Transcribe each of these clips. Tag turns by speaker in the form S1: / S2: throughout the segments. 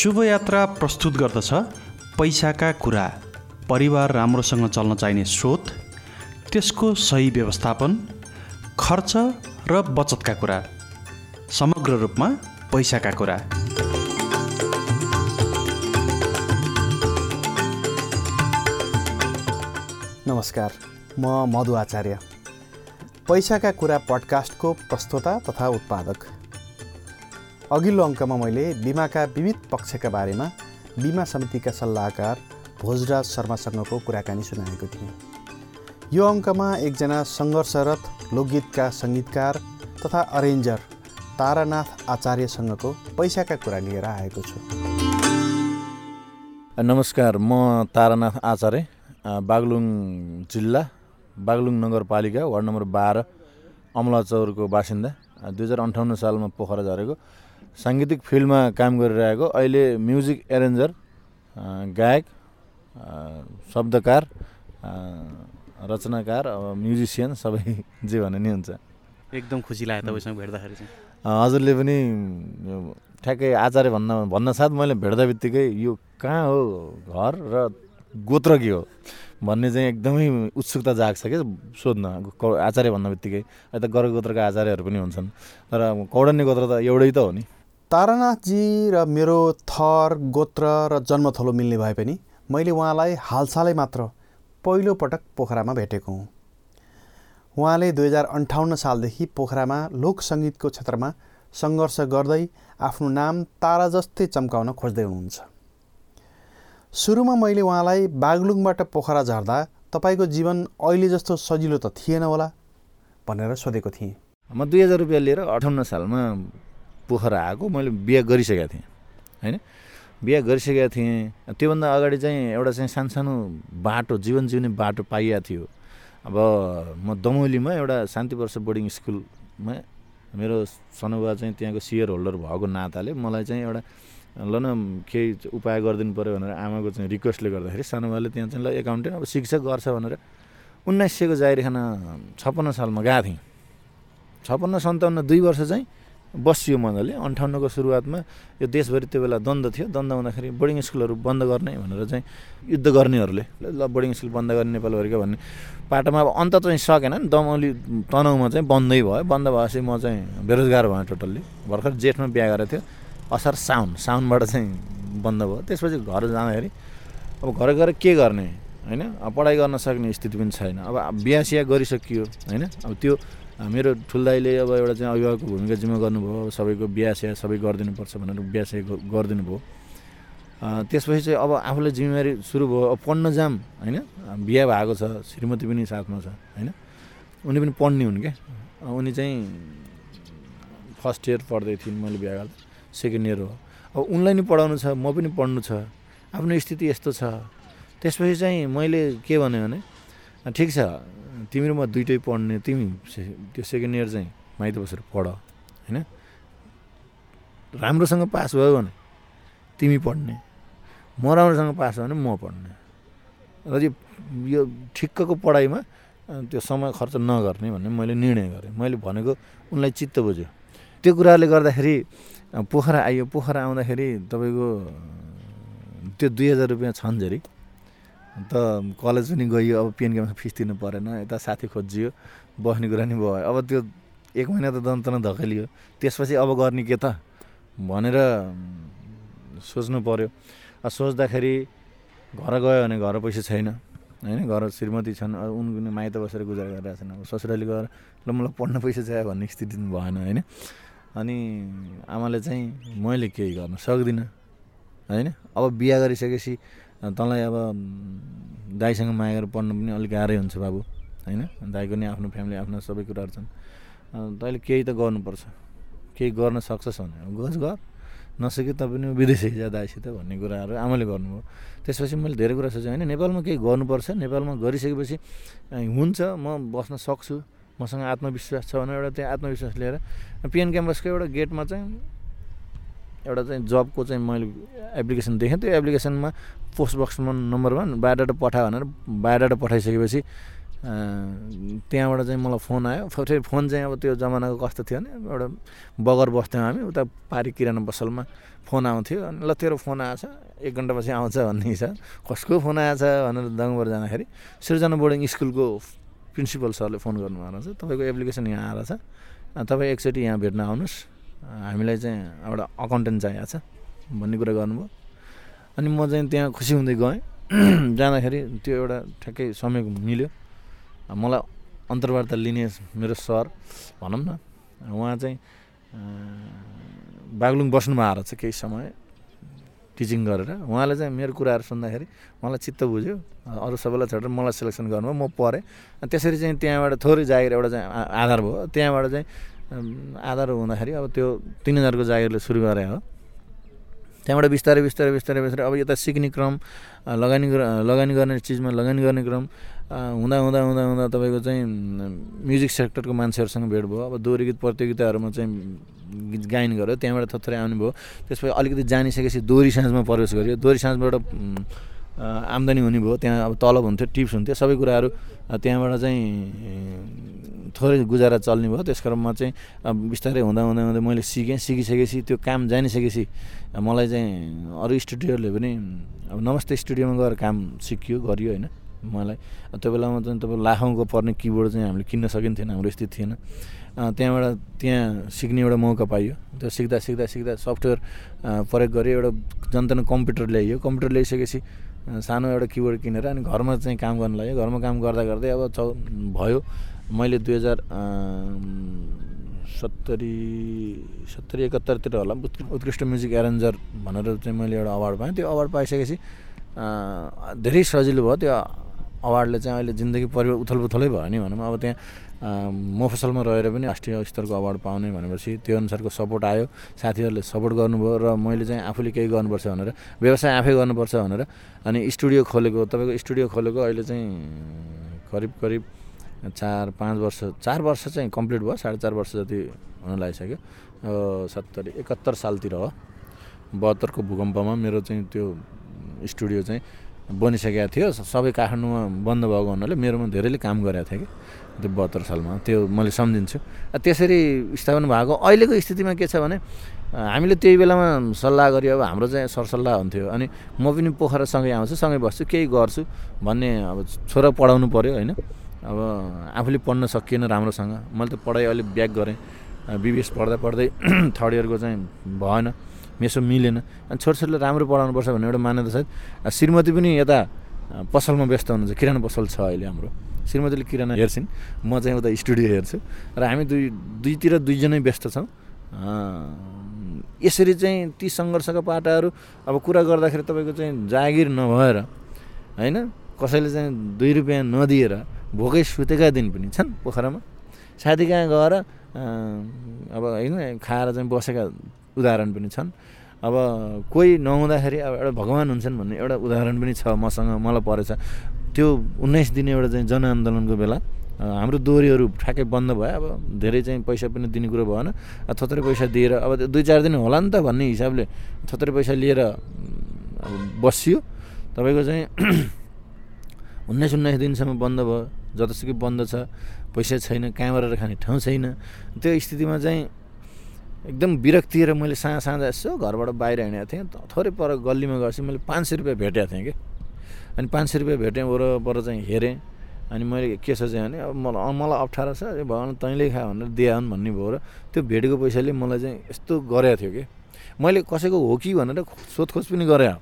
S1: शुभयात्रा प्रस्तुत गर्दछ पैसाका कुरा। परिवार राम्रोसँग चल्न चाहिने स्रोत त्यसको सही व्यवस्थापन खर्च र बचतका कुरा। समग्र रूपमा पैसाका कुरा।
S2: नमस्कार म मधु आचार्य। पैसाका कुरा पडकास्टको प्रस्तोता तथा उत्पादक। अघिल्लो अङ्कमा मैले बिमाका विविध पक्षका बारेमा बिमा समितिका सल्लाहकार भोजराज शर्मासँगको कुराकानी सुनाएको थिएँ। यो अङ्कमा एकजना सङ्घर्षरत लोकगीतका सङ्गीतकार तथा अरेन्जर तारानाथ आचार्यसँगको पैसाका कुरा लिएर आएको छु।
S3: नमस्कार म तारानाथ आचार्य बागलुङ जिल्ला बागलुङ नगरपालिका वार्ड नम्बर बाह्र अमलाचौरको बासिन्दा दुई हजार अन्ठाउन्न सालमा पोखरा झरेको। साङ्गीतिक फिल्डमा काम गरिरहेको अहिले म्युजिक एरेन्जर गायक शब्दकार रचनाकार अब म्युजिसियन सबै जे भने नि हुन्छ।
S1: एकदम खुसी लाग्यो तपाईँसँग भेट्दाखेरि चाहिँ।
S3: हजुरले पनि ठ्याक्कै आचार्य भन्न भन्न साथ मैले भेट्दा बित्तिकै यो कहाँ हो घर र गोत्र के हो? भन्ने चाहिँ एकदमै उत्सुकता जाग्छ क्या सोध्न आचार्य भन्न बित्तिकै। त गर्ग गोत्रका आचार्यहरू पनि हुन्छन्। तर कौडन्य गोत्र त एउटै त हो नि।
S2: तारानाथजी र मेरो थर गोत्र र जन्मथलो मिल्ने भए पनि मैले उहाँलाई हालसालै मात्र पहिलोपटक पोखरामा भेटेको हुँ। उहाँले दुई हजार अन्ठाउन्न सालदेखि पोखरामा लोक सङ्गीतको क्षेत्रमा सङ्घर्ष गर्दै आफ्नो नाम तारा जस्तै चम्काउन खोज्दै हुनुहुन्छ। सुरुमा मैले उहाँलाई बागलुङबाट पोखरा झर्दा तपाईँको जीवन अहिले जस्तो सजिलो त थिएन होला भनेर सोधेको थिएँ।
S3: म दुई हजार रुपियाँ लिएर अठाउन्न सालमा पोखरा आएको मैले बिहा गरिसकेको थिएँ होइन? बिहा गरिसकेको थिएँ। त्योभन्दा अगाडि चाहिँ एउटा चाहिँ सानसानो बाटो जीवन जिउने बाटो पाइएको थियो। अब म दमौलीमा एउटा शान्तिवर्ष बोर्डिङ स्कुलमा मेरो सनुबा चाहिँ त्यहाँको सियर होल्डर भएको नाताले मलाई चाहिँ एउटा ल न केही उपाय गरिदिनु पऱ्यो भनेर आमाको चाहिँ रिक्वेस्टले गर्दाखेरि सानोबाले त्यहाँ चाहिँ ल एकाउन्टेन्ट अब शिक्षक गर्छ भनेर उन्नाइस सयको जाहेरी खाना छप्पन्न सालमा गएको थिएँ। छप्पन्न सन्ताउन्न दुई वर्ष चाहिँ बसियो मजाले। अन्ठाउन्नको सुरुवातमा यो देशभरि त्यो बेला द्वन्द थियो। द्वन्द हुँदाखेरि बोर्डिङ स्कुलहरू बन्द गर्ने भनेर चाहिँ युद्ध गर्नेहरूले ल बोर्डिङ स्कुल बन्द गर्ने नेपालभरिका भन्ने पाटोमा अब अन्त चाहिँ सकेन नि। दमौली तनहुमा चाहिँ बन्दै भयो। बन्द भएपछि म चाहिँ बेरोजगार भएँ टोटल्ली। भर्खर जेठमा बिहा गरेको थियो। असार साउन साउनबाट चाहिँ बन्द भयो। त्यसपछि घर जाँदाखेरि अब घर गएर के गर्ने होइन? पढाइ गर्न सक्ने स्थिति पनि छैन। अब बिहा सिहा गरिसकियो होइन? अब त्यो मेरो ठुल्दाईले अब एउटा चाहिँ अभिभावकको भूमिका जिम्मा गर्नुभयो। सबैको बिहा सिहा सबै गरिदिनुपर्छ भनेर बिहा सिहा गरिदिनु भयो त्यसपछि चाहिँ अब आफूलाई जिम्मेवारी सुरु भयो। अब पढ्न जाम होइन? बिहा भएको छ श्रीमती पनि साथमा छ होइन? उनी पनि पढ्ने हुन् क्या। उनी चाहिँ फर्स्ट इयर पढ्दै थिइन् मैले बिहा गर्दा। सेकेन्ड इयर हो। अब उनलाई नि पढाउनु छ म पनि पढ्नु छ आफ्नो स्थिति यस्तो छ। त्यसपछि चाहिँ मैले के भने ठिक छ तिमी र म दुइटै पढ्ने तिमी त्यो सेकेन्ड इयर चाहिँ माइत बसेर पढ होइन? राम्रोसँग पास भयो भने तिमी पढ्ने म राम्रोसँग पास भयो भने म पढ्ने। र यो ठिक्कको पढाइमा त्यो समय खर्च नगर्ने भन्ने मैले निर्णय गरेँ। मैले भनेको उनलाई चित्त बुझ्यो। त्यो कुराले गर्दाखेरि पोखरा आइयो पोखरा आउँदाखेरि तपाईँको त्यो दुई हजार रुपियाँ छन् झरी। त कलेज पनि गइयो अब पिएनकेमा फिस तिर्नु परेन यता साथी खोजियो बस्ने कुरा नि भयो। अब त्यो एक महिना त दन्तन धकेलियो। त्यसपछि अब गर्ने के त? भनेर सोच्नु पऱ्यो सोच्दाखेरि घर गयो भने घर पैसा छैन होइन? घर श्रीमती छन् उनको माइत बसेर गुजारा गरिरहेछन्। अब ससुराली गएर ल मलाई पढ्न पैसा चाहियो भन्ने स्थिति भएन होइन? अनि आमाले चाहिँ मैले केही गर्न सक्दिनँ होइन? अब बिहा गरिसकेपछि तँलाई अब दाईसँग माया गरेर पढ्नु पनि अलिक गाह्रै हुन्छ बाबु होइन? दाईको नि आफ्नो फ्यामिली आफ्नो सबै कुराहरू छन्। तैँले केही त गर्नुपर्छ। केही गर्न सक्छस् भने। गज गर। नसके त पनि विदेशै जा दाईसित भन्ने कुराहरू आमाले गर्नुभयो। त्यसपछि मैले धेरै कुरा सोचेँ। होइन नेपालमा केही गर्नुपर्छ। नेपालमा गरिसकेपछि हुन्छ। म बस्न सक्छु। मसँग आत्मविश्वास छ भने एउटा त्यहाँ आत्मविश्वास लिएर पिएन क्याम्पसको एउटा गेटमा चाहिँ एउटा चाहिँ जबको चाहिँ मैले एप्लिकेसन देखेँ। त्यो एप्लिकेसनमा पोस्ट बक्समा नम्बर वान बायोडाटा पठा भनेर बायोडाटा पठाइसकेपछि त्यहाँबाट चाहिँ मलाई फोन आयो। फेरि फोन चाहिँ अब त्यो जमानाको कस्तो थियो भने एउटा बगर बस्थ्यौँ हामी उता पारी किराना पसलमा फोन आउँथ्यो। अनि ल तेरो फोन आएछ एक घन्टापछि आउँछ भन्ने हिसाब कसको फोन आएछ भनेर दङबाट जाँदाखेरि सृजना बोर्डिङ स्कुलको प्रिन्सिपल सरले फोन गर्नुभएको रहेछ। तपाईँको एप्लिकेसन यहाँ आएर छ। तपाईँ एकचोटि यहाँ भेट्न आउनुहोस्। हामीलाई चाहिँ एउटा अकाउन्टेन्ट चाहिएको छ भन्ने कुरा गर्नुभयो। अनि म चाहिँ त्यहाँ खुसी हुँदै गएँ। जाँदाखेरि त्यो एउटा ठ्याक्कै समय मिल्यो। मलाई अन्तर्वार्ता लिने मेरो सर भनौँ न उहाँ चाहिँ बागलुङ बस्नुभएको रहेछ केही समय। टिचिङ गरेर उहाँले चाहिँ मेरो कुराहरू सुन्दाखेरि मलाई चित्त बुझ्यो। अरू सबैलाई छोडेर मलाई सेलेक्सन गर्नुभयो म परेँ त्यसरी चाहिँ त्यहाँबाट थोरै जागिर एउटा चाहिँ आधार भयो। त्यहाँबाट चाहिँ आधार हुँदाखेरि अब त्यो तिन हजारको जागिरले सुरु गरे हो। त्यहाँबाट बिस्तारै बिस्तारै बिस्तारै बिस्तारै अब यता सिक्ने क्रम लगानी लगानी गर्ने चिजमा लगानी गर्ने क्रम हुँदा हुँदा हुँदा हुँदा तपाईँको चाहिँ म्युजिक सेक्टरको मान्छेहरूसँग भेट भयो। अब दोहोरी गीत प्रतियोगिताहरूमा चाहिँ गीत गायन गऱ्यो त्यहाँबाट थोत्रै आउने भयो। त्यसपछि अलिकति जानिसकेपछि दोहोरी साँझमा प्रवेश गर्यो। दोहोरी साँझबाट आम्दानी हुने भयो त्यहाँ अब तलब हुन्थ्यो टिप्स हुन्थ्यो सबै कुराहरू त्यहाँबाट चाहिँ थोरै गुजारा चल्ने भयो। त्यस क्रममा चाहिँ बिस्तारै हुँदा हुँदा हुँदै मैले सिकेँ सिकिसकेपछि त्यो काम जानिसकेपछि मलाई चाहिँ अरू स्टुडियोहरूले पनि अब नमस्ते स्टुडियोमा गएर काम सिकियो गरियो होइन मलाई। त्यो बेलामा चाहिँ तपाईँ लाखौँको पर्ने किबोर्ड चाहिँ हामीले किन्न सकिन्थेन हाम्रो स्थिति थिएन। त्यहाँबाट त्यहाँ सिक्ने एउटा मौका पाइयो। त्यो सिक्दा सिक्दा सिक्दा सफ्टवेयर प्रयोग गरेँ एउटा जनतामा कम्प्युटर ल्याइयो। कम्प्युटर ल्याइसकेपछि सानो एउटा किबोर्ड किनेर अनि घरमा चाहिँ काम गर्नु लाग्यो। घरमा काम गर्दा गर्दै अब चौ भयो। मैले दुई हजार सत्तरी सत्तरी एकात्तरतिर होला उत्कृष्ट म्युजिक एरेन्जर भनेर चाहिँ मैले एउटा अवार्ड पाएँ। त्यो अवार्ड पाइसकेपछि धेरै सजिलो भयो। त्यो अवार्डले चाहिँ अहिले जिन्दगी परिवार उथलपुथलै भयो नि भनौँ। अब त्यहाँ मफसलमा रहेर पनि राष्ट्रिय स्तरको अवार्ड पाउने भनेपछि त्यो अनुसारको सपोर्ट आयो। साथीहरूले सपोर्ट गर्नुभयो र मैले चाहिँ आफूले केही गर्नुपर्छ भनेर व्यवसाय आफै गर्नुपर्छ भनेर अनि स्टुडियो खोलेको तपाईँको स्टुडियो खोलेको अहिले चाहिँ करिब करिब चार पाँच वर्ष चार वर्ष चाहिँ कम्प्लिट भयो साढे चार वर्ष जति हुन लागिसक्यो। सत्तरी एकात्तर सालतिर हो। बहत्तरको भूकम्पमा मेरो चाहिँ त्यो स्टुडियो चाहिँ बनिसकेको थियो। सबै काठमाडौँमा बन्द भएको हुनाले मेरोमा धेरैले काम गरेको थियो कि। त्यो बहत्तर सालमा त्यो मैले सम्झिन्छु। त्यसरी स्थापना भएको अहिलेको स्थितिमा के छ भने हामीले त्यही बेलामा सल्लाह गऱ्यो अब हाम्रो चाहिँ सरसल्लाह हुन्थ्यो। अनि म पनि पोखरासँगै आउँछु सँगै बस्छु केही गर्छु भन्ने अब छोरा पढाउनु पऱ्यो होइन? अब आफूले पढ्न सकिएन राम्रोसँग। मैले त पढाइ अलिक ब्याक गरेँ। बिबिएस पढ्दा पढ्दै थर्ड इयरको चाहिँ भएन मेसो मिलेन। अनि छोरछोरीले राम्रो पढाउनुपर्छ भन्ने एउटा मान्यता छ। श्रीमती पनि यता पसलमा व्यस्त हुनुहुन्छ। किराना पसल छ अहिले हाम्रो। श्रीमतीले किराना हेर्छिन्। म चाहिँ उता स्टुडियो हेर्छु। र हामी दुई दुईतिर दुईजनै व्यस्त छौँ। यसरी चाहिँ ती सङ्घर्षका पाटाहरू अब कुरा गर्दाखेरि तपाईँको चाहिँ जागिर नभएर होइन? कसैले चाहिँ दुई रुपियाँ नदिएर भोकै सुतेका दिन पनि छन् पोखरामा। साथी कहाँ गएर अब होइन खाएर चाहिँ बसेका उदाहरण पनि छन्। अब कोही नहुँदाखेरि अब एउटा भगवान् हुन्छन् भन्ने एउटा उदाहरण पनि छ मसँग मलाई परेछ। त्यो उन्नाइस दिने एउटा चाहिँ जनआन्दोलनको बेला हाम्रो दोहोरीहरू ठ्याक्कै बन्द भयो। अब धेरै चाहिँ पैसा पनि दिने कुरो भएन। थोत्रै पैसा दिएर अब दुई चार दिन होला नि त भन्ने हिसाबले थोत्रै पैसा लिएर अब बसियो। तपाईँको चाहिँ उन्नाइस उन्नाइस दिनसम्म बन्द भयो। जतासुकै बन्द छ। पैसा छैन कहाँबाट खाने ठाउँ छैन। त्यो स्थितिमा चाहिँ एकदम विरक्तिएर मैले साँझ साँझ यसो घरबाट बाहिर हिँडेको थिएँ। थोरै पर गल्लीमा गएपछि मैले पाँच सय रुपियाँ भेटेको थिएँ कि। अनि पाँच सय रुपियाँ भेटेँ वरपर चाहिँ हेरेँ। अनि मैले के सोचेँ भने अब मलाई मलाई अप्ठ्यारो छ भगवान् तैँले खा भनेर दिएन भन्ने भयो र त्यो भेटेको पैसाले मलाई चाहिँ यस्तो गरेको थियो कि। मैले कसैको हो कि भनेर सोधखोज पनि गरेँ।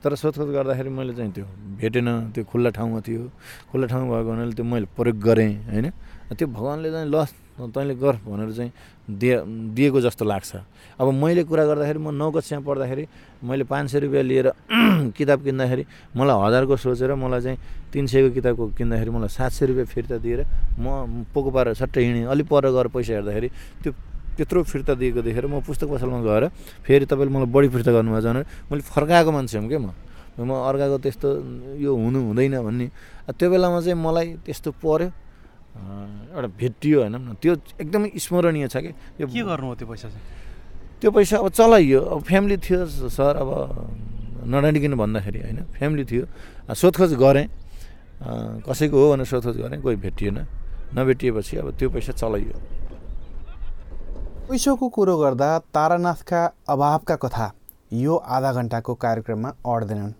S3: तर सोधखोज गर्दाखेरि मैले चाहिँ त्यो भेटेन त्यो खुल्ला ठाउँमा थियो। खुल्ला ठाउँमा भएको हुनाले त्यो मैले प्रयोग गरेँ होइन। त्यो भगवान्ले चाहिँ ल तैँले गर भनेर चाहिँ दिए दिएको जस्तो लाग्छ। अब मैले कुरा गर्दाखेरि म नौ कक्षामा पढ्दाखेरि मैले पाँच सय रुपियाँ लिएर किताब किन्दाखेरि मलाई हजारको सोचेर मलाई चाहिँ तिन सयको किताबको किन्दाखेरि मलाई सात सय रुपियाँ फिर्ता दिएर म पोको पारेर सट्टै हिँडेँ। अलिक पर गएर पैसा हेर्दाखेरि त्यो त्यत्रो फिर्ता दिएको देखेर म पुस्तक पसलमा गएर फेरि तपाईँले मलाई बढी फिर्ता गर्नुभएको छ भने मैले फर्काएको मान्छे हुँ क्या म? म अर्काको त्यस्तो यो हुनु हुँदैन भन्ने। त्यो बेलामा चाहिँ मलाई त्यस्तो पऱ्यो एउटा भेटियो होइन त्यो एकदमै स्मरणीय छ कि।
S1: यो के गर्नु हो त्यो पैसा चाहिँ?
S3: त्यो पैसा अब चलाइयो। अब फ्यामिली थियो सर अब नडाँडिकन भन्दाखेरि होइन फ्यामिली थियो। सोधखोज गरेँ। कसैको हो भनेर सोधखोज गरेँ कोही भेटिएन। नभेटिएपछि अब त्यो पैसा चलाइयो।
S2: पैसोको कुरो गर्दा तारानाथका अभावका कथा यो आधा घन्टाको कार्यक्रममा अड्दैनन्।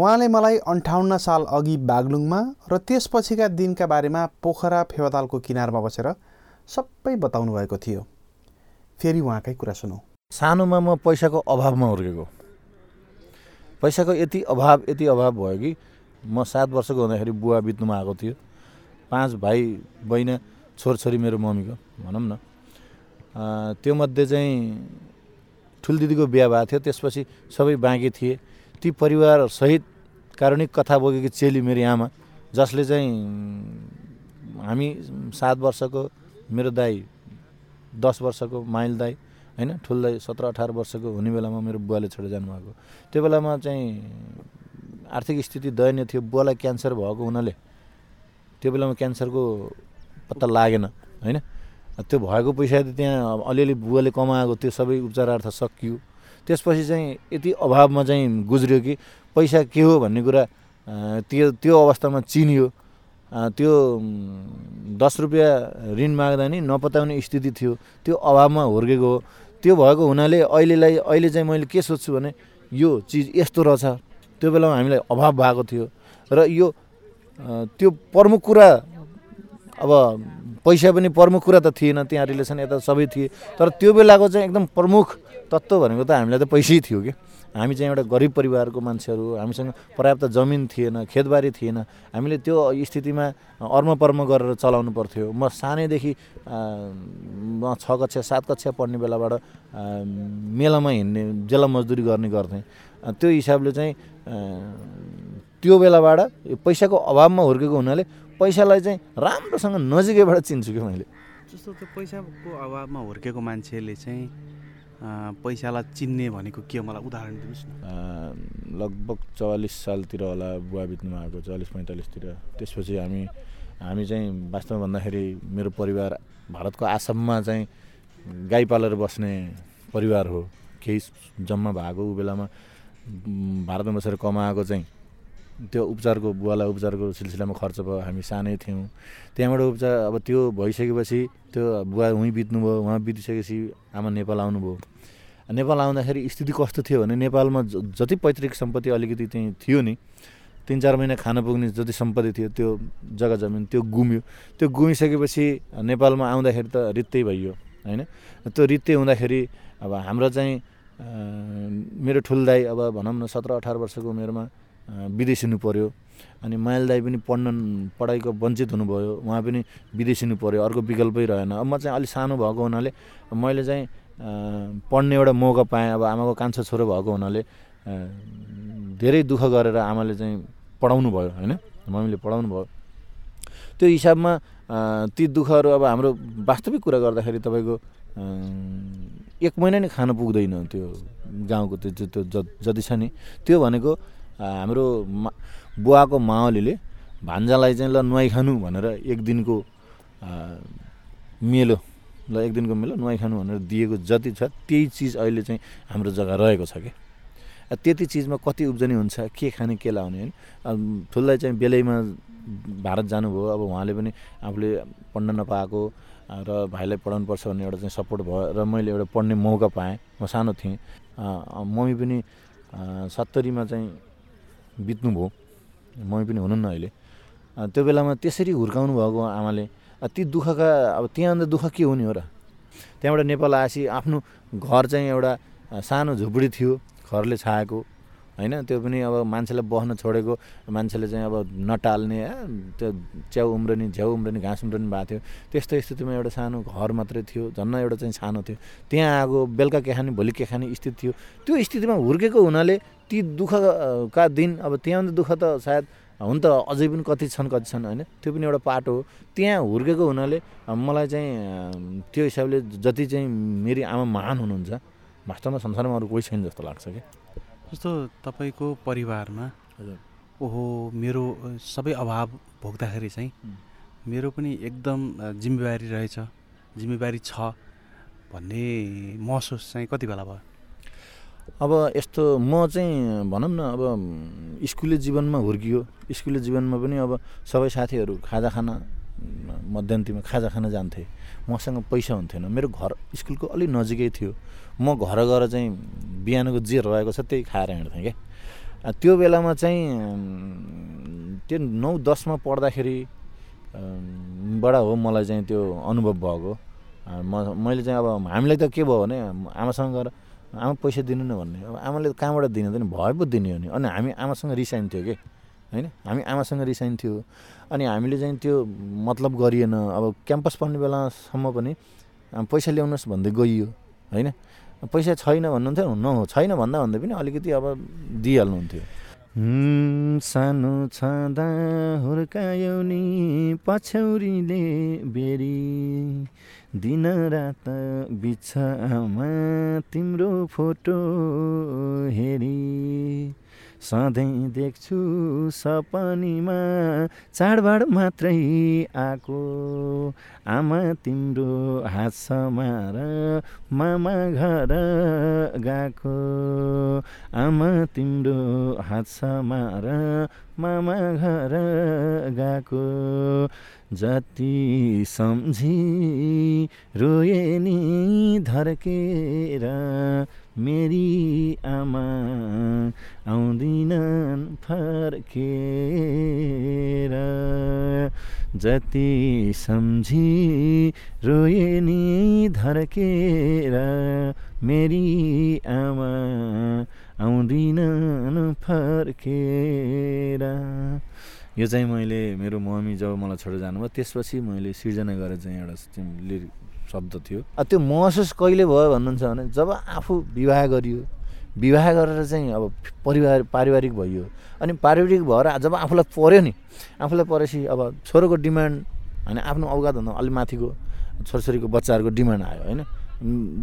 S2: उहाँले मलाई अन्ठाउन्न साल अघि बागलुङमा र त्यसपछिका दिनका बारेमा पोखरा फेवातालको किनारमा बसेर सबै बताउनु भएको थियो। फेरि उहाँकै कुरा सुनौ।
S3: सानोमा म पैसाको अभावमा हुर्केको। पैसाको यति अभाव यति अभाव भयो कि म सात वर्षको हुँदाखेरि बुवा बित्नुमा आएको थियो। पाँच भाइ बहिना छोरछोरी मेरो मम्मीको भनौँ न। त्योमध्ये चाहिँ ठुल्दिदीको बिहा भएको थियो। त्यसपछि सबै बाँकी थिए। ती परिवारसहित कारुणिक कथा बोकेकी चेली मेरो आमा जसले चाहिँ हामी सात वर्षको मेरो दाई दस वर्षको माइल दाई होइन ठुल दाई सत्र अठार वर्षको हुने बेलामा मेरो बुवाले छोडेर जानुभएको। त्यो बेलामा चाहिँ आर्थिक स्थिति दयनीय थियो बुवालाई क्यान्सर भएको हुनाले त्यो बेलामा क्यान्सरको पत्ता लागेन होइन। त्यो भएको पैसा त त्यहाँ अलिअलि बुवाले कमाएको त्यो सबै उपचारार्थ सकियो। त्यसपछि चाहिँ यति अभावमा चाहिँ गुज्रियो कि पैसा के हो भन्ने कुरा त्यो त्यो अवस्थामा चिनियो। त्यो दस रुपियाँ ऋण माग्दा नि नपताउने स्थिति थियो। त्यो अभावमा हुर्केको हो। त्यो भएको हुनाले अहिलेलाई अहिले चाहिँ मैले के सोध्छु भने यो चिज यस्तो रहेछ। त्यो बेलामा हामीलाई अभाव भएको थियो। र यो त्यो प्रमुख कुरा अब पैसा पनि प्रमुख कुरा त थिएन। त्यहाँ रिलेसन यता सबै थिए। तर त्यो बेलाको चाहिँ एकदम प्रमुख तत्त्व भनेको त हामीलाई त पैसै थियो कि? हामी चाहिँ एउटा गरिब परिवारको मान्छेहरू हामीसँग पर्याप्त जमिन थिएन खेतबारी थिएन। हामीले त्यो स्थितिमा अर्मपर्म गरेर चलाउनु पर्थ्यो। म सानैदेखि म छ कक्षा सात कक्षा पढ्ने बेलाबाट मेलामा हिँड्ने जेला मजदुरी गर्ने गर्थेँ। त्यो हिसाबले चाहिँ त्यो बेलाबाट पैसाको अभावमा हुर्केको हुनाले पैसालाई चाहिँ राम्रोसँग नजिकैबाट चिन्छु कि मैले।
S1: जस्तो त्यो पैसाको अभावमा हुर्केको मान्छेले चाहिँ पैसालाई चिन्ने भनेको के मलाई उदाहरण दिनुहोस्
S3: न। लगभग चौवालिस सालतिर होला बुवा बित्नुमा आएको चालिस पैँतालिसतिर। त्यसपछि हामी हामी चाहिँ वास्तवमा भन्दाखेरि मेरो परिवार भारतको आसाममा चाहिँ गाई पालेर बस्ने परिवार हो। केही जम्मा भएको बेलामा भारतमा बसेर कमाएको चाहिँ त्यो उपचारको बुवालाई उपचारको सिलसिलामा खर्च भयो हामी सानै थियौँ। त्यहाँबाट उपचार अब त्यो भइसकेपछि त्यो बुवा उहीँ बित्नुभयो उहाँ बितिसकेपछि आमा नेपाल आउनुभयो। नेपाल आउँदाखेरि स्थिति कस्तो थियो भने नेपालमा जति पैतृक सम्पत्ति अलिकति चाहिँ थियो नि तिन चार महिना खान पुग्ने जति सम्पत्ति थियो त्यो जग्गा जमिन त्यो गुम्यो। त्यो गुमिसकेपछि नेपालमा आउँदाखेरि त रित्तै भइयो होइन? त्यो रित्तै हुँदाखेरि अब हाम्रो चाहिँ मेरो ठुल दाई अब भनौँ न सत्र अठार वर्षको उमेरमा विदेशिनु पऱ्यो अनि माइल दाई पनि पढ्न पढाइको वञ्चित हुनुभयो। उहाँ पनि विदेशिनु पऱ्यो अर्को विकल्पै रहेन। अब म चाहिँ अलिक सानो भएको हुनाले मैले चाहिँ पढ्ने एउटा मौका पाएँ। अब आमाको कान्छो छोरो भएको हुनाले धेरै दुःख गरेर आमाले चाहिँ पढाउनु भयो होइन? मम्मीले पढाउनु भयो। त्यो हिसाबमा ती दुःखहरू अब हाम्रो वास्तविक कुरा गर्दाखेरि तपाईँको एक महिना नै खान पुग्दैन त्यो गाउँको त्यो त्यो जति छ नि। त्यो भनेको हाम्रो बुवाको मावलीले भान्जालाई चाहिँ ल नुहाइ खानु भनेर एक दिनको मेलो ल एक दिनको मेलो नुहाइ खानु भनेर दिएको जति छ त्यही चिज अहिले चाहिँ हाम्रो जग्गा रहेको छ कि? त्यति चिजमा कति उब्जनी हुन्छ के खाने के लाउने होइन? ठुल्दै चाहिँ बेलैमा भारत जानुभयो अब उहाँले पनि आफूले पढ्न नपाएको र भाइलाई पढाउनु पर्छ भन्ने एउटा चाहिँ सपोर्ट भयो र मैले एउटा पढ्ने मौका पाएँ म सानो थिएँ। मम्मी पनि सत्तरीमा चाहिँ बित्नुभयो। मम्मी पनि हुनुहुन्न अहिले। त्यो बेलामा त्यसरी हुर्काउनु भएको आमाले ती दुःखका अब त्यहाँ अन्त दुःख के हुने हो र? त्यहाँबाट नेपाल आएपछि आफ्नो घर चाहिँ एउटा सानो झुपडी थियो घरले छाएको। होइन? त्यो पनि अब मान्छेलाई बस्न छोडेको मान्छेले चाहिँ अब नटाल्ने त्यो च्याउ उम्रनी झ्याउ उम्रनी घाँस उम्रनी भएको थियो। त्यस्तो स्थितिमा एउटा सानो घर मात्रै थियो झन् एउटा चाहिँ सानो थियो। त्यहाँ आएको बेलुका के खाने भोलि के खाने स्थिति थियो। त्यो स्थितिमा हुर्केको हुनाले ती दुःखका दिन अब त्यहाँ दुःख त सायद हुन त अझै पनि कति छन् कति छन् होइन? त्यो पनि एउटा पाटो हो। त्यहाँ हुर्केको हुनाले मलाई चाहिँ त्यो हिसाबले जति चाहिँ मेरी आमा महान हुनुहुन्छ वास्तवमा संसारमा अरू कोही छैन जस्तो लाग्छ कि?
S1: जस्तो तपाईँको परिवारमा ओहो मेरो सबै अभाव भोग्दाखेरि चाहिँ मेरो पनि एकदम जिम्मेवारी रहेछ। जिम्मेवारी छ भन्ने महसुस चाहिँ कति बेला भयो?
S3: अब यस्तो म चाहिँ भनौँ न अब स्कुले जीवनमा हुर्कियो। स्कुले जीवनमा पनि अब सबै साथीहरू खाजा खान मध्यान्तिमा खाजा खान जान्थे। मसँग पैसा हुन्थेन। मेरो घर स्कुलको अलिक नजिकै थियो। म घर गएर चाहिँ बिहानको जे रहेको छ त्यही खाएर हिँड्थेँ क्या। त्यो बेलामा चाहिँ त्यो नौ दसमा पढ्दाखेरि बाट हो मलाई चाहिँ त्यो अनुभव भएको। म मैले चाहिँ अब हामीलाई त के भयो भने आमासँग गएर आमा पैसा दिनु न भन्ने। अब आमाले कहाँबाट दिने त भए पो दिने हो नि। अनि हामी आमासँग रिसाइन्थ्यो कि? होइन? हामी आमासँग रिसाइन्थ्यो अनि हामीले चाहिँ त्यो मतलब गरिएन। अब क्याम्पस पढ्ने बेलासम्म पनि पैसा ल्याउनुहोस् भन्दै गइयो। होइन? पैसा छैन भन्नुहुन्थ्यो न छैन भन्दा भन्दै पनि अलिकति अब दिइहाल्नुहुन्थ्यो। सानो छँदा हुर्कायो नि पछ्यौरीले बेरी। दिन रात बिछामा तिम्रो फोटो हेरी। सधैँ देख्छु सपनीमा चाडबाड मात्रै आएको। आमा तिम्रो हात समार मामा घर गएको। आमा तिम्रो हात समार मामा घर गएको। जति सम्झी रोए नि धर्केर मेरी आमा आउँदिनन् फर्केर जति सम्झी रोए नि धर्केर मेरी आमा आउँदिनन् फर्केर यो चाहिँ मैले मेरो मम्मी जब मलाई छोडेर जानुभयो त्यसपछि मैले सिर्जना गरेर चाहिँ एउटा शब्द थियो। त्यो महसुस कहिले भयो भन्नुहुन्छ भने जब आफू विवाह गरियो विवाह गरेर चाहिँ अब परिवार पारिवारिक भइयो अनि पारिवारिक भएर जब आफूलाई पऱ्यो नि आफूलाई परेपछि अब छोरोको डिमान्ड होइन आफ्नो अवगतभन्दा अलिक माथिको छोरछोरीको बच्चाहरूको डिमान्ड आयो होइन?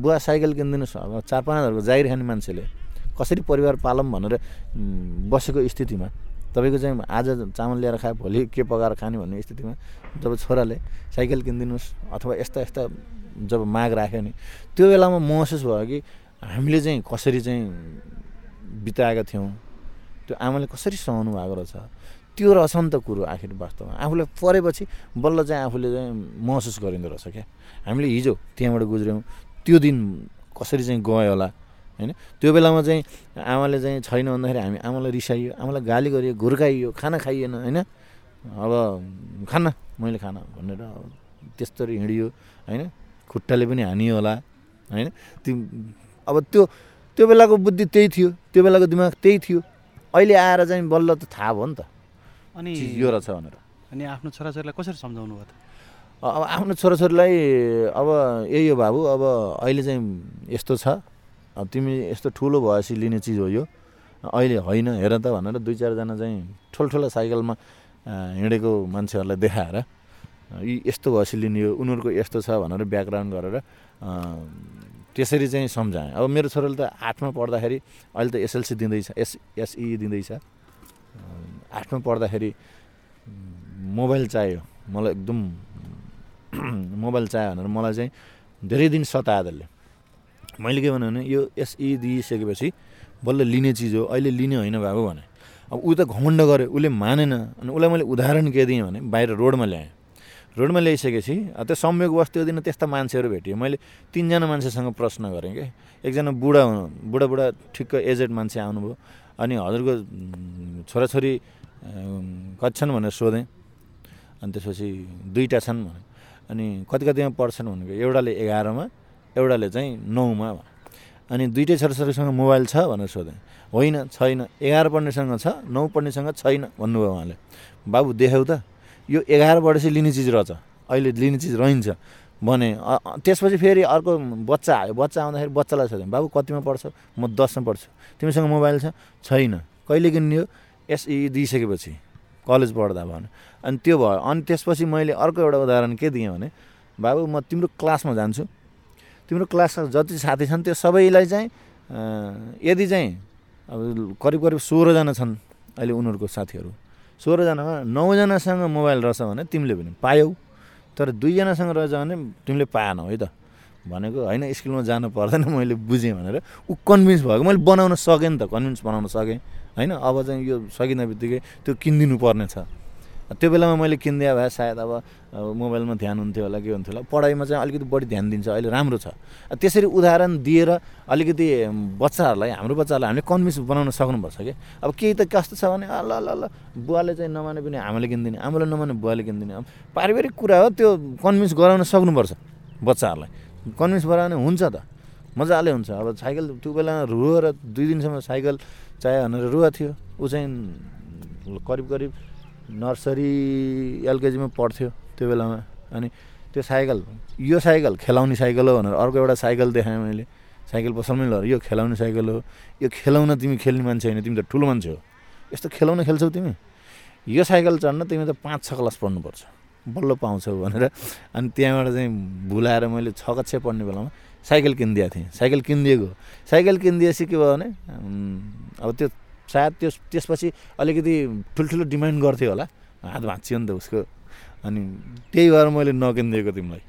S3: बुवा साइकल किनिदिनुहोस् अब चार पाँच हजारको जागिर खाने मान्छेले कसरी परिवार पालौँ भनेर बसेको स्थितिमा तपाईँको चाहिँ आज चामल ल्याएर खायो भोलि के पकाएर खाने भन्ने स्थितिमा जब छोराले साइकल किनिदिनुहोस् अथवा यस्ता यस्ता जब माग राख्यो नि त्यो बेलामा महसुस भयो कि हामीले चाहिँ कसरी चाहिँ बिताएका थियौँ? त्यो आमाले कसरी सहनु भएको रहेछ? त्यो नि त कुरो आखिर वास्तवमा। आफूलाई परेपछि बल्ल चाहिँ आफूले चाहिँ महसुस गरिँदो रहेछ क्या? हामीले हिजो त्यहाँबाट गुज्र्यौँ त्यो दिन कसरी चाहिँ गयो होला? होइन? त्यो बेलामा चाहिँ आमाले चाहिँ छैन भन्दाखेरि हामी आमालाई रिसाइयो आमालाई गाली गरियो घुर्काइयो खाना खाइएन होइन? अब खाना मैले खाना भनेर त्यस्तरी हिँडियो होइन? खुट्टाले पनि हानियो होला होइन? त्यो अब त्यो त्यो बेलाको बुद्धि त्यही थियो त्यो बेलाको दिमाग त्यही थियो। अहिले आएर चाहिँ बल्ल त थाहा भयो नि त। अनि यो रहेछ भनेर।
S1: अनि आफ्नो छोराछोरीलाई कसरी सम्झाउनु भयो त?
S3: अब आफ्नो छोराछोरीलाई अब यही हो बाबु अब अहिले चाहिँ यस्तो छ। अब तिमी यस्तो ठुलो भएपछि लिने चिज हो यो। अहिले होइन हेर त भनेर दुई चारजना चाहिँ ठुल्ठुला साइकलमा हिँडेको मान्छेहरूलाई देखाएर यी यस्तो भएपछि लिने हो उनीहरूको यस्तो छ भनेर ब्याकग्राउन्ड गरेर त्यसरी चाहिँ सम्झाएँ। अब मेरो छोराले त आठमा पढ्दाखेरि अहिले त एसएलसी दिँदैछ एस एसई दिँदैछ। आठमा पढ्दाखेरि मोबाइल चाहियो। मलाई एकदम मोबाइल चाहियो भनेर मलाई चाहिँ धेरै दिन सतायो मैले के भने यो एसई दिइसकेपछि बल्ल लिने चिज हो अहिले लिने होइन बाबु भने। अब ऊ त घमण्ड गऱ्यो उसले मानेन अनि उसलाई मैले उदाहरण के दिएँ भने बाहिर रोडमा ल्याएँ। रोडमा ल्याइसकेपछि त्यो संयोगवश त्यो दिन त्यस्ता मान्छेहरू भेटियो। मैले तिनजना मान्छेसँग प्रश्न गरेँ कि एकजना बुढा बुढा बुढा ठिक्क एजेड मान्छे आउनुभयो अनि हजुरको छोराछोरी कति छन् भनेर सोधेँ। अनि त्यसपछि दुईवटा छन् भने अनि कति कतिमा पढ्छन् भनेको एउटाले एघारमा एउटाले चाहिँ नौमा अनि दुइटै छोराछोरीसँग मोबाइल छ भनेर सोधेँ। होइन छैन। एघार पढ्नेसँग छ नौ पढ्नेसँग छैन भन्नुभयो उहाँले। बाबु देखाउ त। यो एघार पढेपछि लिने चिज रहेछ। अहिले लिने चिज रहन्छ। भने त्यसपछि फेरि अर्को बच्चा आयो। बच्चा आउँदाखेरि बच्चालाई सोध्यो बाबु कतिमा पढ्छ? म दसमा पढ्छु। तिमीसँग मोबाइल छ? छैन। कहिले किन्ने हो? एसई दिइसकेपछि। कलेज पढ्दा भने। अनि त्यो भयो। अनि त्यसपछि मैले अर्को एउटा उदाहरण के दिएँ भने बाबु म तिम्रो क्लासमा जान्छु। तिम्रो क्लासमा जति साथी छन् त्यो सबैलाई चाहिँ यदि चाहिँ अब करिब करिब सोह्रजना छन् अहिले उनीहरूको साथीहरू। सोह्रजनामा नौजनासँग मोबाइल रहेछ भने तिमीले पनि पायौ। तर दुईजनासँग रहेछ भने तिमीले पाएनौ है त। भनेको होइन स्कुलमा जानु पर्दैन मैले बुझेँ भनेर ऊ कन्भिन्स भएको। मैले बनाउन सकेँ नि त कन्भिन्स बनाउन सकेँ। होइन अब चाहिँ यो सकिँदा बित्तिकै त्यो किनिदिनु पर्ने छ। त्यो बेलामा मैले किनिदिए भए सायद अब मोबाइलमा ध्यान हुन्थ्यो होला के हुन्थ्यो होला पढाइमा चाहिँ अलिकति बढी ध्यान दिन्छ अहिले राम्रो छ। त्यसरी उदाहरण दिएर अलिकति बच्चाहरूलाई हाम्रो बच्चाहरूलाई हामीले कन्भिन्स बनाउन सक्नुपर्छ कि? अब केही त कस्तो छ भने ल ल ल बुवाले चाहिँ नमाने पनि हामीले किनिदिने आमाले नमाने बुवाले किनिदिने। अब पारिवारिक कुरा हो त्यो कन्भिन्स गराउन सक्नुपर्छ बच्चाहरूलाई। कन्भिन्स गराउने हुन्छ त मजाले हुन्छ। अब साइकल त्यो बेला रुएर दुई दिनसम्म साइकल चाहियो भनेर रुवा थियो ऊ चाहिँ करिब करिब नर्सरी एलकेजीमा पढ्थ्यो। त्यो बेलामा अनि त्यो साइकल यो साइकल खेलाउने साइकल हो भनेर अर्को एउटा साइकल देखाएँ मैले। साइकल पसलमै लगेर यो खेलाउने साइकल हो। यो खेलाउन तिमी खेल्ने मान्छे होइन तिमी त ठुलो मान्छे हो। यस्तो खेलाउन खेल्छौ तिमी? यो साइकल चढ्न तिमी त पाँच छ क्लास पढ्नुपर्छ। बल्ल पाउँछौ भनेर। अनि त्यहाँबाट चाहिँ भुलाएर मैले छ कक्षा पढ्ने बेलामा साइकल किनिदिएको थिएँ। साइकल किनिदिएको। साइकल किनिदिएपछि के भयो भने अब त्यो सायद त्यो त्यसपछि अलिकति ठुल्ठुलो डिमान्ड गर्थ्यो होला। हात भाँचियो नि त उसको। अनि त्यही भएर मैले नकिनिदिएको तिमीलाई।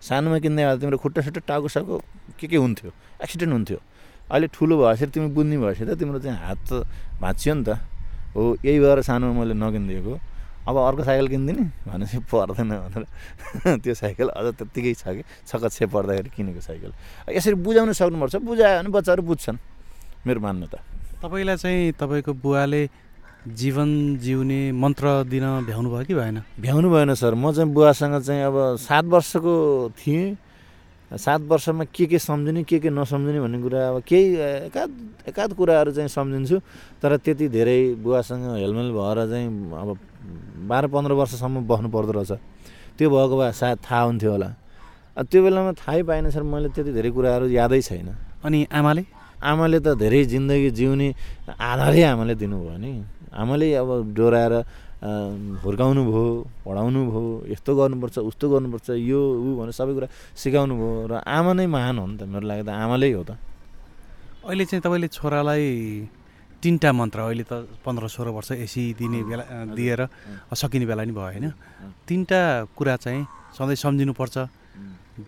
S3: सानोमा किन्दै भए तिम्रो खुट्टा सुट्टा टाउको साउको के के हुन्थ्यो? एक्सिडेन्ट हुन्थ्यो। अहिले ठुलो भएपछि तिमी बुझ्ने भएपछि त तिम्रो चाहिँ हात त भाँचियो नि त। हो यही भएर सानोमा मैले नकिनिदिएको। अब अर्को साइकल किनिदिने? भनेपछि पर्दैन भनेर। त्यो साइकल अझ त्यत्तिकै छ कि? छकच्छे पर्दाखेरि किनेको साइकल। यसरी बुझाउन सक्नुपर्छ। बुझायो भने बच्चाहरू बुझ्छन्। मेरो मान्यता।
S1: तपाईँलाई चाहिँ तपाईँको बुवाले जीवन जिउने मन्त्र दिन भ्याउनु भयो कि भएन?
S3: भ्याउनु भएन सर। म चाहिँ बुवासँग चाहिँ अब सात वर्षको थिएँ। सात वर्षमा के के सम्झिने के के नसम्झिने भन्ने कुरा अब केही एकाध एकाध कुराहरू चाहिँ सम्झिन्छु। तर त्यति धेरै बुवासँग हेलमेल भएर चाहिँ अब बाह्र पन्ध्र वर्षसम्म बस्नु पर्दो रहेछ। त्यो भएको भए सायद थाहा हुन्थ्यो होला। त्यो बेलामा थाहै पाएन सर। मैले त्यति धेरै कुराहरू यादै छैन।
S1: अनि आमाले?
S3: आमाले त धेरै जिन्दगी जिउने आधारै आमाले दिनुभयो नि। आमाले अब डोराएर हुर्काउनु भयो पढाउनु भयो यस्तो गर्नुपर्छ उस्तो गर्नुपर्छ यो ऊ भनेर सबै कुरा सिकाउनु भयो र आमा नै महान हो नि त मेरो लागि त आमाले हो त।
S1: अहिले चाहिँ तपाईँले छोरालाई तिनवटा मन्त्र अहिले त पन्ध्र सोह्र वर्ष एसी दिने बेला दिएर सकिने बेला नि भयो होइन? तिनवटा कुरा चाहिँ सधैँ सम्झिनुपर्छ।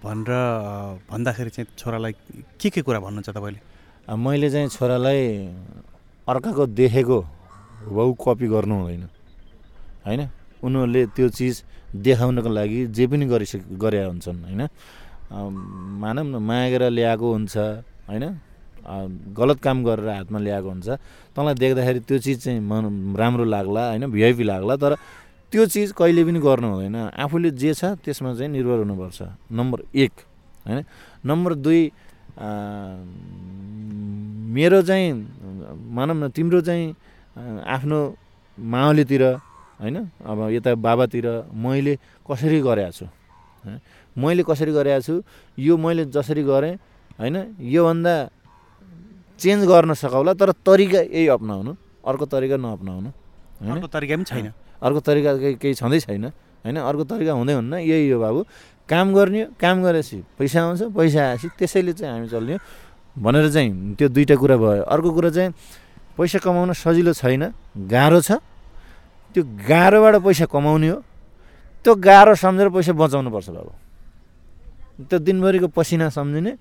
S1: भनेर भन्दाखेरि चाहिँ छोरालाई के के कुरा भन्नुहुन्छ तपाईँले?
S3: मैले चाहिँ छोरालाई अर्काको देखेको हुबाउ कपी गर्नु हुँदैन। होइन? उनीहरूले त्यो चिज देखाउनको लागि जे पनि गरिसक गरे हुन्छन् होइन? मानौँ न मागेर ल्याएको हुन्छ होइन? गलत काम गरेर हातमा ल्याएको हुन्छ। तँलाई देख्दाखेरि त्यो चिज चाहिँ मन राम्रो लाग्ला होइन? भिआइपी लाग्ला तर त्यो चिज कहिले पनि गर्नु हुँदैन। आफूले जे छ त्यसमा चाहिँ निर्भर हुनुपर्छ। नम्बर एक होइन? नम्बर दुई मेरो चाहिँ मानौँ न तिम्रो चाहिँ आफ्नो माओलीतिर होइन? अब यता बाबातिर मैले कसरी गरेको छु? मैले कसरी गरेको छु? यो मैले जसरी गरेँ होइन? योभन्दा चेन्ज गर्न सकाउला तर तरिका यही अप्नाउनु अर्को तरिका नअप्नाउनु
S1: अर्को तरिका पनि छैन।
S3: अर्को तरिका केही केही छँदै छैन होइन? अर्को तरिका हुँदै हुन्न यही हो बाबु। काम गर्ने काम गरेपछि पैसा आउँछ पैसा आएपछि त्यसैले चाहिँ हामी चल्ने भनेर चाहिँ त्यो दुइटा कुरा भयो। अर्को कुरा चाहिँ पैसा कमाउन सजिलो छैन गाह्रो छ। त्यो गाह्रोबाट पैसा कमाउने हो। त्यो गाह्रो सम्झेर पैसा बचाउनुपर्छ बाबु। त्यो दिनभरिको पसिना सम्झिने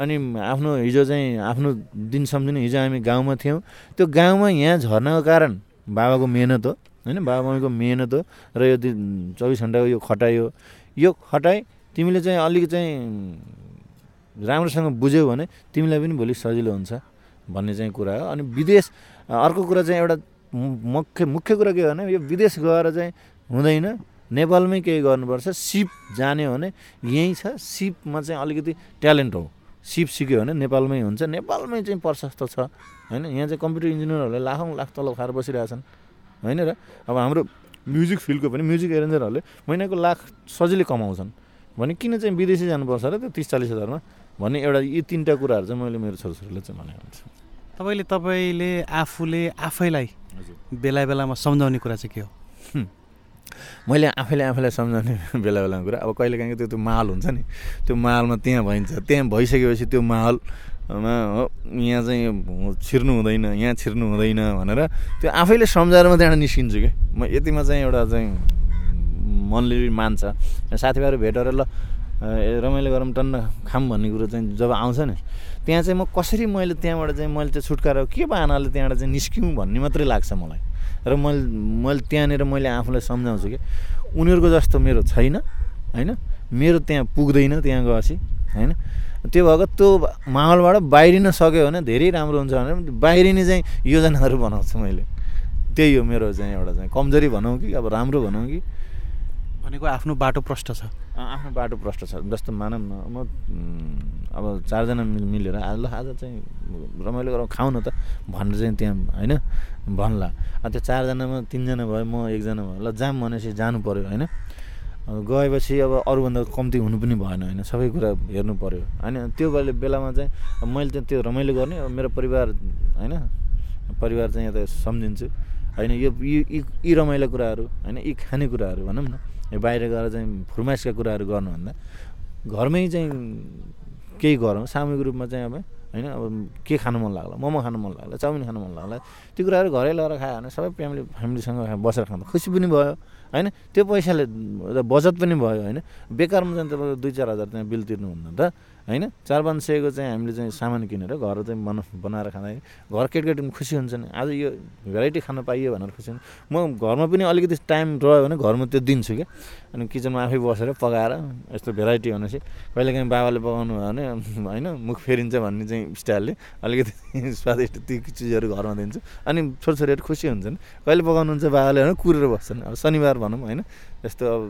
S3: अनि आफ्नो हिजो चाहिँ आफ्नो दिन सम्झिने हिजो हामी गाउँमा थियौँ। त्यो गाउँमा यहाँ झर्नको कारण बाबाको मेहनत हो होइन? बाबा मम्मीको मेहनत हो र यो दिन चौबिस घन्टाको यो खटाइ हो। यो खटाइ तिमीले चाहिँ अलिक चाहिँ राम्रोसँग बुझ्यौ भने तिमीलाई पनि भोलि सजिलो हुन्छ। भन्ने चाहिँ कुरा हो। अनि विदेश अर्को कुरा चाहिँ एउटा मुख्य मुख्य कुरा के हो भने यो विदेश गएर चाहिँ हुँदैन। नेपालमै केही गर्नुपर्छ। सिप जान्यो भने यहीँ छ। सिपमा चाहिँ अलिकति ट्यालेन्ट हो। सिप सिक्यो भने नेपालमै हुन्छ। नेपालमै चाहिँ प्रशस्त छ। होइन? यहाँ चाहिँ कम्प्युटर इन्जिनियरहरूले लाखौँ लाख तलब खाएर बसिरहेछन्। होइन र? अब हाम्रो म्युजिक फिल्डको पनि म्युजिक एरेन्जरहरूले महिनाको लाख सजिलै कमाउँछन्। भने किन चाहिँ विदेशी जानुपर्छ र त्यो तिस चालिस हजारमा? भन्ने एउटा यी तिनवटा कुराहरू चाहिँ मैले मेरो छोराछोरीलाई चाहिँ भनेको हुन्छु।
S1: तपाईँले तपाईँले आफूले आफैलाई बेला बेलामा सम्झाउने कुरा चाहिँ के हो?
S3: मैले आफैले आफैलाई सम्झाउने बेला बेलामा कुरा। अब कहिले काहीँ त्यो त्यो माहौल हुन्छ नि। त्यो माहौलमा त्यहाँ भइन्छ। त्यहाँ भइसकेपछि त्यो माहौलमा हो यहाँ चाहिँ छिर्नु हुँदैन यहाँ छिर्नु हुँदैन भनेर त्यो आफैले सम्झाएर म त्यहाँबाट निस्किन्छु कि? म यतिमा चाहिँ एउटा चाहिँ मनले मान्छ। साथीभाइहरू भेटेर ल रमाइलो गरौँ टन्न खाम भन्ने कुरो चाहिँ जब आउँछ नि त्यहाँ चाहिँ म कसरी मैले त्यहाँबाट चाहिँ मैले चाहिँ छुटकारा के बाहनाले त्यहाँबाट चाहिँ निस्क्यौँ भन्ने मात्रै लाग्छ मलाई। र मैले मैले त्यहाँनिर मैले आफूलाई सम्झाउँछु कि उनीहरूको जस्तो मेरो छैन होइन? मेरो त्यहाँ पुग्दैन त्यहाँ गएपछि होइन? त्यो भएको त्यो माहौलबाट बाहिरिन सक्यो भने धेरै राम्रो हुन्छ भनेर बाहिरिने चाहिँ योजनाहरू बनाउँछु मैले। त्यही हो मेरो चाहिँ एउटा चाहिँ कमजोरी भनौँ कि अब राम्रो भनौँ कि।
S1: भनेको आफ्नो बाटो प्रष्ट छ।
S3: आफ्नो बाटो प्रष्ट छ। जस्तो मानौँ न म अब चारजना मिलेर आज ल आज चाहिँ रमाइलो गरेर खाउँ न त भनेर चाहिँ त्यहाँ होइन भन्ला। त्यो चारजनामा तिनजना भयो म एकजना भयो ल जाम भनेपछि जानु पऱ्यो होइन? गएपछि अब अरूभन्दा कम्ती हुनु पनि भएन होइन? सबै कुरा हेर्नु पऱ्यो होइन? त्यो बेला बेलामा चाहिँ मैले त्यो रमाइलो गर्ने मेरो परिवार होइन? परिवार चाहिँ यता सम्झिन्छु होइन? यो यी रमाइलो कुराहरू होइन? यी खाने कुराहरू भनौँ न। बाहिर गएर चाहिँ फुर्माइसका कुराहरू गर्नुभन्दा घरमै चाहिँ केही गरौँ। सामूहिक रूपमा चाहिँ अब होइन अब के खानु मन लाग्ला? मोमो खानु मन लाग्ला? चाउमिन खानु मन लाग्ला? त्यो कुराहरू घरै लगेर खायो भने सबै फ्यामिली फ्यामिलीसँग बसेर खाँदा खुसी पनि भयो होइन? त्यो पैसाले बचत पनि भयो होइन? बेकारमा चाहिँ तपाईँको दुई चार हजार त्यहाँ बिल तिर्नुभन्दा त। होइन? चार पाँच सयको चाहिँ हामीले चाहिँ सामान किनेर घर चाहिँ बना बनाएर खाँदाखेरि घर केटकेटी पनि खुसी हुन्छन् आज यो भेराइटी खान पाइयो भनेर खुसी हुन्छ। म घरमा पनि अलिकति टाइम रह्यो भने घरमा त्यो दिन्छु क्या। अनि किचनमा आफै बसेर पकाएर यस्तो भेराइटी भनेपछि कहिलेकाहीँ बाबाले पकाउनु भयो भने होइन मुख फेरिन्छ भन्ने चाहिँ स्टाइलले अलिकति स्वादिष्ट ती चिजहरू घरमा दिन्छु। अनि छोरछोरीहरू खुसी हुन्छन्। कहिले पकाउनुहुन्छ बाबाले भने कुरेर बस्छन्। अब शनिबार भनौँ होइन। यस्तो अब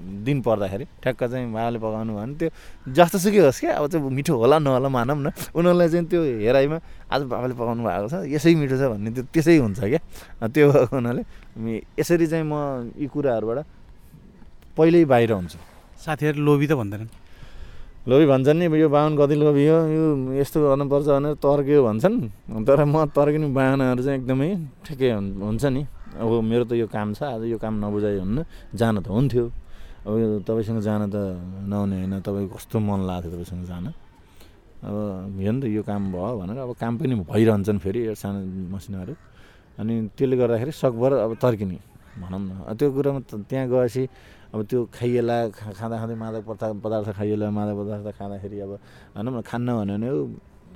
S3: दिन पर्दाखेरि ठ्याक्क चाहिँ बाबाले पकाउनु भयो भने त्यो जस्तोसुकै होस् क्या। अब चाहिँ मिठो होला नहोला मानौँ न। उनीहरूलाई चाहिँ त्यो हेराइमा आज बाबाले पकाउनु भएको छ यसै मिठो छ भन्ने त्यो त्यसै हुन्छ क्या। त्यो भएको हुनाले यसरी चाहिँ म यी कुराहरूबाट पहिल्यै बाहिर हुन्छु।
S1: साथीहरू लोभी त भन्दैनन्।
S3: लोभी भन्छन् नि यो बाहुन कति लोभी हो यो यस्तो गर्नुपर्छ भनेर तर्क्यो भन्छन्। तर म तर्किने बाहनाहरू चाहिँ एकदमै ठिकै हुन्छ नि। अब मेरो त यो काम छ आज यो काम नबुझाइ हुन्न जान त हुन्थ्यो। अब तपाईँसँग जान त नहुने होइन तपाईँको कस्तो मन लाग्थ्यो तपाईँसँग जान? अब हेर्नु त यो काम भयो भनेर अब काम पनि भइरहन्छन् फेरि सानो मसिनाहरू। अनि त्यसले गर्दाखेरि सकभर अब तर्किने भनौँ न। त्यो कुरामा त्यहाँ गएपछि अब त्यो खाइएला खाँदा खाँदै मादक पदार्थ खाइएला मादक पदार्थ खाँदाखेरि अब भनौँ न खान्न भन्यो भने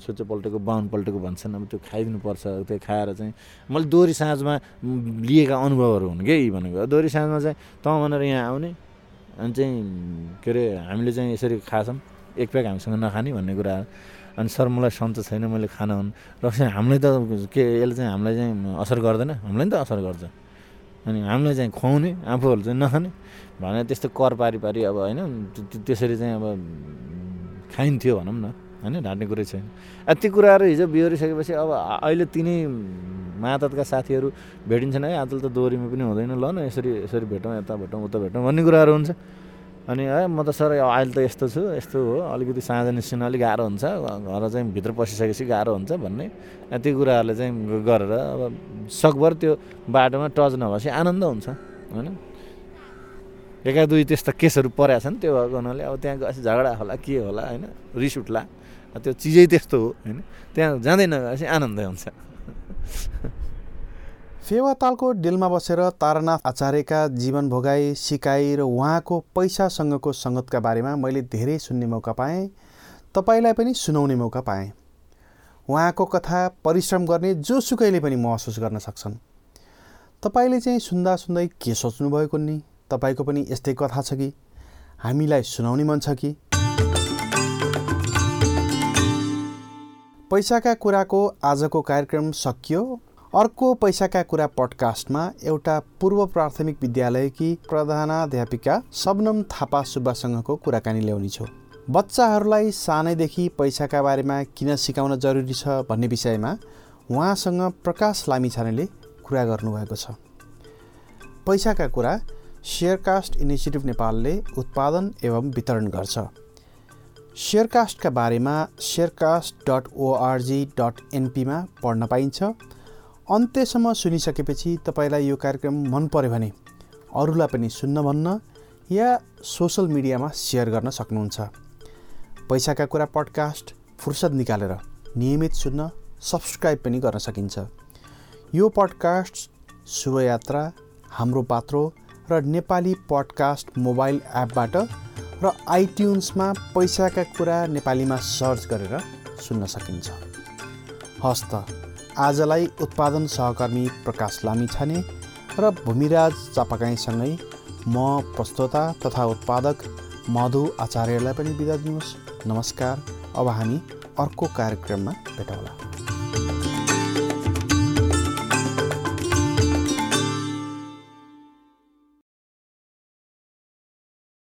S3: सोच पल्टेको बाहुन पल्टेको भन्छन् अब त्यो खाइदिनुपर्छ। त्यो खाएर चाहिँ मैले दोहोरी साँझमा लिएका अनुभवहरू हुन् कि भनेको। दोहोरी साँझमा चाहिँ तँ भनेर यहाँ आउने अनि चाहिँ के अरे हामीले चाहिँ यसरी खाछौँ। एक प्याक हामीसँग नखाने भन्ने कुरा अनि सर मलाई सन्चो छैन मैले खाना हुन्। र हामीलाई त के यसले चाहिँ हामीलाई चाहिँ असर गर्दैन। हामीलाई नि त असर गर्छ। अनि हामीलाई चाहिँ खुवाउने आफूहरू चाहिँ नखाने। भने त्यस्तो कर पारी अब होइन त्यसरी चाहिँ अब खाइन्थ्यो भनौँ न। होइन ढाँट्ने कुरै छैन। त्यो कुराहरू हिजो बिहोरिसकेपछि अब अहिले तिनै महाततका साथीहरू भेटिन्छन् है आजल त दोहोरीमा पनि हुँदैन। ल न यसरी यसरी भेटौँ यता भेटौँ उता भेटौँ भन्ने कुराहरू हुन्छ। अनि है म त सर अहिले त यस्तो छु यस्तो हो अलिकति साँझ निस्किन अलिक गाह्रो हुन्छ घर चाहिँ भित्र पसिसकेपछि गाह्रो हुन्छ भन्ने त्यो कुराहरूले चाहिँ गरेर अब सकभर त्यो बाटोमा टच नभएपछि आनन्द हुन्छ होइन। एका दुई त्यस्ता केसहरू परेका छन् त्यो भएको हुनाले अब त्यहाँ गएपछि झगडा होला के होला होइन रिस उठ्ला। त्यो चिजै त्यस्तो हो होइन? त्यहाँ जाँदै नगएपछि आनन्दै हुन्छ।
S2: फेवातालको डेलमा बसेर तारानाथ आचार्यका जीवन भोगाई सिकाइ र उहाँको पैसासँगको सङ्गतका बारेमा मैले धेरै सुन्ने मौका पाएँ। तपाईँलाई पनि सुनाउने मौका पाएँ। उहाँको कथा परिश्रम गर्ने जोसुकैले पनि महसुस गर्न सक्छन्। तपाईँले चाहिँ सुन्दा सुन्दै के सोच्नुभएको नि तपाईँको पनि यस्तै कथा छ कि? हामीलाई सुनाउने मन छ कि? पैसाका कुराको आजको कार्यक्रम सकियो। अर्को पैसाका कुरा पडकास्टमा एउटा पूर्व प्राथमिक विद्यालयकी प्रधानाध्यापिका सबनम थापा सुब्बासँगको कुराकानी ल्याउने छु। बच्चाहरूलाई सानैदेखि पैसाका बारेमा किन सिकाउन जरुरी छ भन्ने विषयमा उहाँसँग प्रकाश लामिछानेले कुरा गर्नुभएको छ। पैसाका कुरा सेयरकास्ट इनिसिएटिभ नेपालले उत्पादन एवं वितरण गर्छ। सेयरकास्टका बारेमा सेयरकास्ट डट ओआरजी डट एनपीमा पढ्न पाइन्छ। अन्त्यसम्म सुनिसकेपछि तपाईँलाई यो कार्यक्रम मन पर्यो भने अरूलाई पनि सुन्न भन्न या सोसल मिडियामा सेयर गर्न सक्नुहुन्छ। पैसाका कुरा पडकास्ट फुर्सद निकालेर नियमित सुन्न सब्सक्राइब पनि गर्न सकिन्छ। यो पडकास्ट शुभयात्रा हाम्रो पात्रो र नेपाली पडकास्ट मोबाइल एपबाट र आइट्युन्समा पैसाका कुरा नेपालीमा सर्च गरेर सुन्न सकिन्छ। हस्त आजलाई उत्पादन सहकर्मी प्रकाश लामिछाने र भूमिराज चापाकाईसँगै म प्रस्तोता तथा उत्पादक मधु आचार्यलाई पनि बिदा दिनुहोस्। नमस्कार अब हामी अर्को कार्यक्रममा भेटौँला।